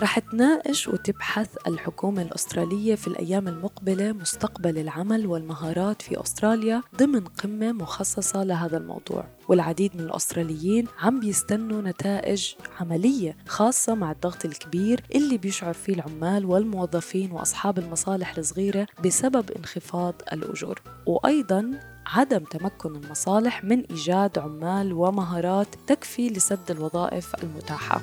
رح تناقش وتبحث الحكومة الأسترالية في الأيام المقبلة مستقبل العمل والمهارات في أستراليا ضمن قمة مخصصة لهذا الموضوع. والعديد من الأستراليين عم بيستنوا نتائج عملية خاصة مع الضغط الكبير اللي بيشعر فيه العمال والموظفين وأصحاب المصالح الصغيرة بسبب انخفاض الأجور. وأيضا عدم تمكن المصالح من إيجاد عمال ومهارات تكفي لسد الوظائف المتاحة.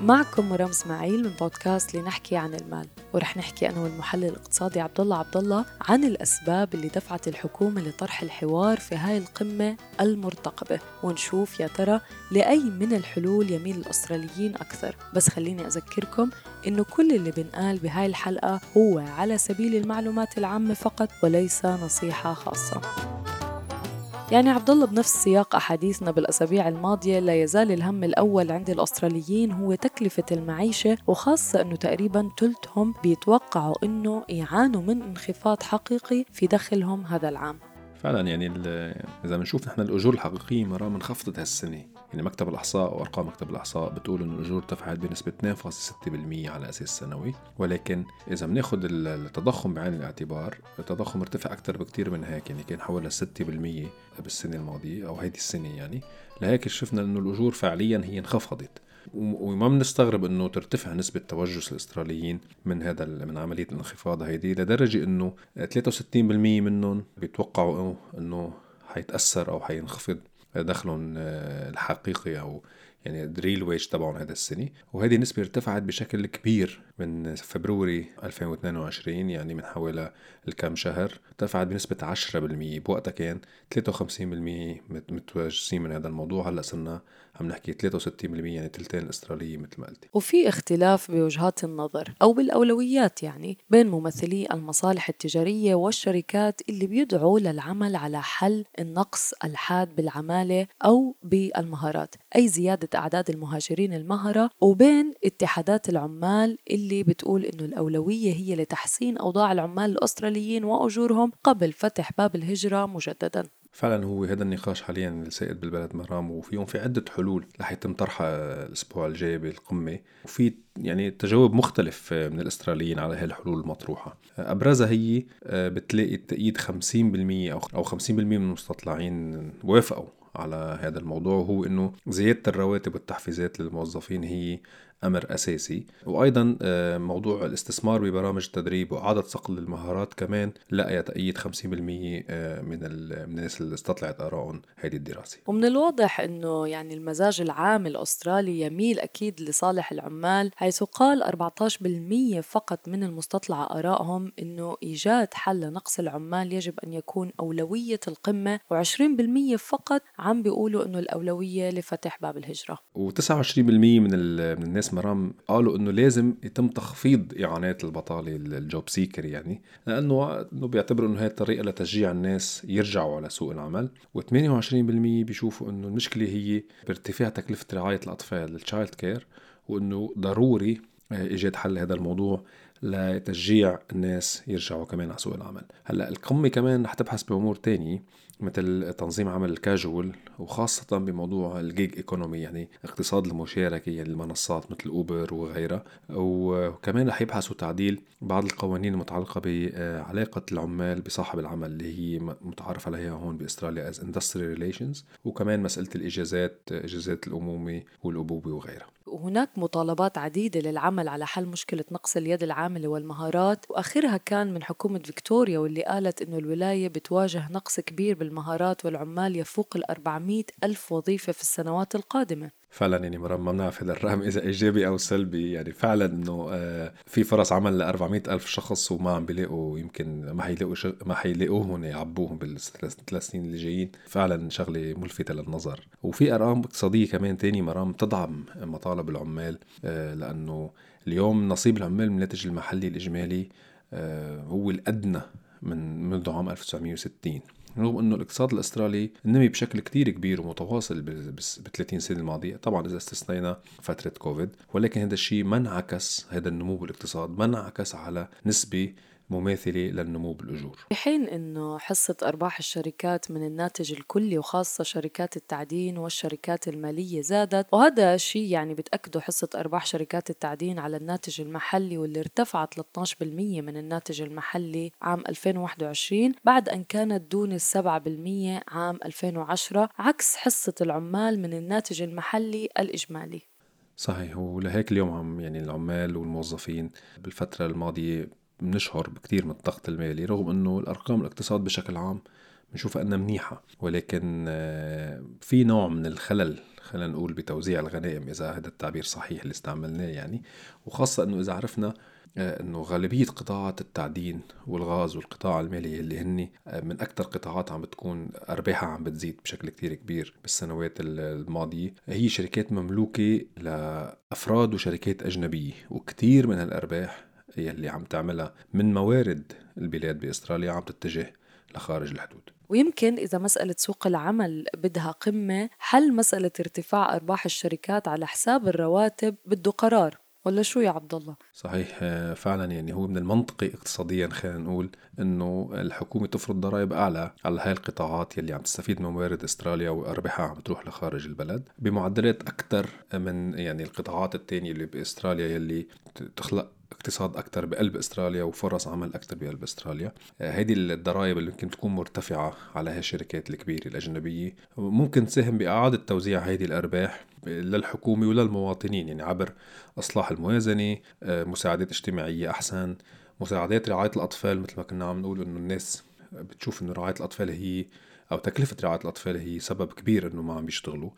معكم مرام اسماعيل من بودكاست لنحكي عن المال ورح نحكي أنا والمحلل الاقتصادي عبد الله عبد الله عن الأسباب اللي دفعت الحكومة لطرح الحوار في هاي القمة المرتقبة ونشوف يا ترى لأي من الحلول يميل الأستراليين أكثر. بس خليني أذكركم إنه كل اللي بنقال بهاي الحلقة هو على سبيل المعلومات العامة فقط وليس نصيحة خاصة. يعني عبد الله بنفس سياق أحاديثنا بالأسابيع الماضية لا يزال الهم الأول عند الأستراليين هو تكلفة المعيشة وخاصة إنه تقريبا ثلثهم بيتوقعوا إنه يعانوا من انخفاض حقيقي في دخلهم هذا العام. فعلا يعني إذا بنشوف نحن الأجور الحقيقية مرام انخفضت هالسنة. يعني مكتب الأحصاء وأرقام مكتب الأحصاء بتقول إنه الأجور ارتفعت بنسبة 2.6% على أساس سنوي ولكن إذا بناخذ التضخم بعين الاعتبار التضخم ارتفع أكثر بكثير من هيك يعني كان حوالي 6% بالسنة الماضية أو هيدي السنة يعني. لهيك شفنا إنه الأجور فعليا هي انخفضت. وما بنستغرب إنه ترتفع نسبة توجس الأستراليين من هذا من عملية الانخفاض هيدي لدرجة إنه 63% منهم بيتوقعوا إنه حيتأثر أو حينخفض دخلهم آه، الحقيقي أو يعني الريل ويج تبعهم هذا السنة. وهذه النسبة ارتفعت بشكل كبير من فبروري 2022 يعني من حوالي الكم شهر. ارتفعت بنسبة 10% بوقتها كان 53% متواجسين من هذا الموضوع. هلأ صرنا عم نحكي 63% يعني تلتين الاسترالية مثل ما قلتي. وفي اختلاف بوجهات النظر أو بالأولويات يعني بين ممثلي المصالح التجارية والشركات اللي بيدعوا للعمل على حل النقص الحاد بالعمالة أو بالمهارات. أي زيادة أعداد المهاجرين المهرة وبين اتحادات العمال اللي بتقول إنه الأولوية هي لتحسين أوضاع العمال الأستراليين وأجورهم قبل فتح باب الهجرة مجددا. فعلا هو هذا النقاش حاليا السائد بالبلد مرام وفيهم في عدة حلول رح يتم طرحها الأسبوع الجاي بالقمة. وفي يعني تجاوب مختلف من الأستراليين على هاي الحلول المطروحة. أبرزها هي آه، بتلاقي التأييد 50% أو 50% من المستطلعين وافقوا. على هذا الموضوع وهو إنه زيادة الرواتب والتحفيزات للموظفين هي أمر أساسي. وأيضا آه، موضوع الاستثمار ببرامج التدريب واعاده صقل المهارات كمان لقى تأييد 50% آه، من من الناس اللي استطلعت ارائهم هذه الدراسة. ومن الواضح إنه يعني المزاج العام الأسترالي يميل أكيد لصالح العمال حيث قال 14% فقط من المستطلع ارائهم إنه إيجاد حل لنقص العمال يجب أن يكون أولوية القمة و20% فقط عم بيقولوا إنه الأولوية لفتح باب الهجرة. و29% من من الناس مرام قالوا إنه لازم يتم تخفيض إعانات البطالة الجوب سيكر يعني لأنه إنه بيعتبروا إنه هي الطريقة لتشجيع الناس يرجعوا على سوق العمل. و28% بيشوفوا إنه المشكلة هي بارتفاع تكلفة رعاية الأطفال ال childcare وإنه ضروري آه، إيجاد حل لهذا الموضوع. لتشجيع الناس يرجعوا كمان على سوق العمل. هلأ القمة كمان رح تبحث بأمور تانية مثل تنظيم عمل الكاجوال وخاصة بموضوع ال gig economy يعني اقتصاد المشاركة يعني المنصات مثل اوبر وغيرها. وكمان رح يبحثوا تعديل بعض القوانين المتعلقة بعلاقة العمال بصاحب العمل اللي هي متعارف عليها هون بأستراليا ال industrial relations وكمان مسألة الإجازات إجازات الأمومة والأبوة وغيرها. وهناك مطالبات عديدة للعمل على حل مشكلة نقص اليد العاملة والمهارات وآخرها كان من حكومة فيكتوريا واللي قالت أنه الولاية بتواجه نقص كبير بالمهارات والعمال يفوق ال 400 ألف وظيفة في السنوات القادمة. فعلا يعني مرام ما بنعرف هذا الرقم إذا إيجابي أو سلبي. يعني فعلا إنه آه، في فرص عمل ل 400 ألف شخص وما عم بيلاقوا يمكن ما حيلاقوا. ما حيلاقوهم يعبوهم بالثلاث سنين اللي جايين. فعلا شغلة ملفتة للنظر. وفي أرقام اقتصادية كمان تاني مرام تدعم مطالب العمال آه، لأنه اليوم نصيب العمال من الناتج المحلي الإجمالي آه، هو الأدنى من منذ عام 1960 رغم إنه الاقتصاد الأسترالي نمي بشكل كتير كبير ومتواصل ب 30 سنة الماضية طبعا إذا استثنينا فترة كوفيد ولكن هذا الشيء ما انعكس هذا النمو بالاقتصاد ما انعكس على نسبة مماثلة للنمو بالأجور. في حين أنه حصة أرباح الشركات من الناتج الكلي وخاصة شركات التعدين والشركات المالية زادت وهذا الشيء يعني بتأكده حصة أرباح شركات التعدين على الناتج المحلي واللي ارتفعت ل 12% من الناتج المحلي عام 2021 بعد أن كانت دون ال 7% عام 2010 عكس حصة العمال من الناتج المحلي الإجمالي. صحيح ولهيك اليوم عم يعني العمال والموظفين بالفترة الماضية بنشعر بكثير من الضغط المالي رغم إنه الأرقام الاقتصاد بشكل عام بنشوفها إنها منيحة. ولكن آه، في نوع من الخلل خلينا نقول بتوزيع الغنائم إذا هذا التعبير صحيح اللي استعملناه يعني. وخاصة إنه إذا عرفنا آه، إنه غالبية قطاعات التعدين والغاز والقطاع المالي اللي هن آه، من أكثر قطاعات عم بتكون أرباحها عم بتزيد بشكل كتير كبير بالسنوات الماضية. هي شركات مملوكة لأفراد وشركات أجنبية وكثير من هالأرباح يلي عم تعملها من موارد البلاد بإستراليا عم تتجه لخارج الحدود. ويمكن إذا مسألة سوق العمل بدها قمة حل مسألة ارتفاع أرباح الشركات على حساب الرواتب بده قرار. ولا شو يا عبد الله؟ صحيح آه، فعلا يعني هو من المنطقي اقتصاديا خلينا نقول إنه الحكومة تفرض ضرائب أعلى على هاي القطاعات يلي عم تستفيد من موارد إستراليا وارباحها عم تروح لخارج البلد. بمعدلات أكثر من يعني القطاعات الثانية اللي بإستراليا يلي تخلق اقتصاد أكثر بقلب إستراليا وفرص عمل أكثر بقلب إستراليا. هيدي آه، الضرائب اللي ممكن تكون مرتفعة على هاي الشركات الكبيرة الأجنبية. ممكن تساهم بإعادة توزيع هيدي الأرباح للحكومة وللمواطنين يعني عبر إصلاح الموازنة آه، مساعدات اجتماعية أحسن مساعدات رعاية الأطفال مثل ما كنا عم نقول إنه الناس بتشوف إنه رعاية الأطفال هي أو تكلفة رعاية الأطفال هي سبب كبير إنه ما عم بيشتغلوا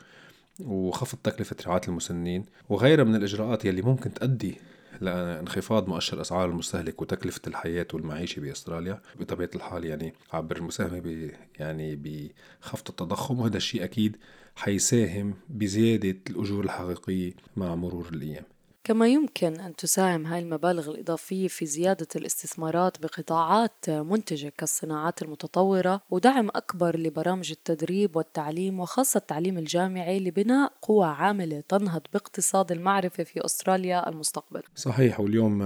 وخفض تكلفة رعاية المسنين. وغيرها من الإجراءات يلي ممكن تؤدي لانخفاض مؤشر أسعار المستهلك وتكلفة الحياة والمعيشة بأستراليا بطبيعة الحال يعني عبر المساهمة ب يعني بخفض التضخم وهذا الشيء أكيد حيساهم بزيادة الأجور الحقيقية مع مرور الأيام. كما يمكن أن تساهم هاي المبالغ الإضافية في زيادة الاستثمارات بقطاعات منتجة كالصناعات المتطورة ودعم أكبر لبرامج التدريب والتعليم وخاصة التعليم الجامعي لبناء قوى عاملة تنهض باقتصاد المعرفة في أستراليا المستقبل. صحيح واليوم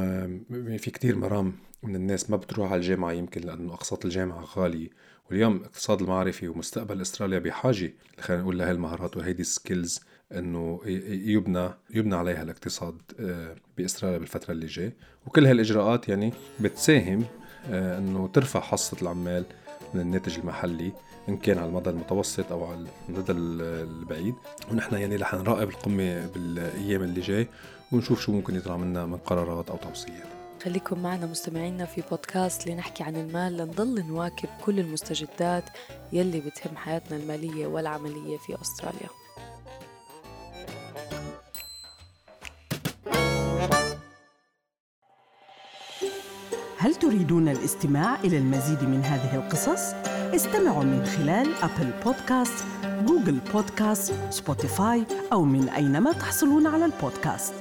في كتير مرام من الناس ما بتروح على الجامعة يمكن لأنه أقساط الجامعة غالية. واليوم اقتصاد المعرفي ومستقبل إستراليا بحاجة. خلينا نقول لهي المهارات وهيدي السكيلز إنه يبنى يبنى عليها الاقتصاد آه، بإستراليا بالفترة اللي جاي وكل هالإجراءات يعني بتساهم آه، إنه ترفع حصة العمال من الناتج المحلي إن كان على المدى المتوسط أو على المدى البعيد. ونحن يعني رح نراقب القمة بالأيام اللي جاي ونشوف شو ممكن يطلع منا من قرارات أو توصيات. خليكم معنا مستمعينا في بودكاست لنحكي عن المال. لنضل نواكب كل المستجدات يلي بتهم حياتنا المالية والعملية في أستراليا. هل تريدون الاستماع إلى المزيد من هذه القصص؟ استمعوا من خلال أبل بودكاست، جوجل بودكاست، سبوتيفاي أو من أينما تحصلون على البودكاست.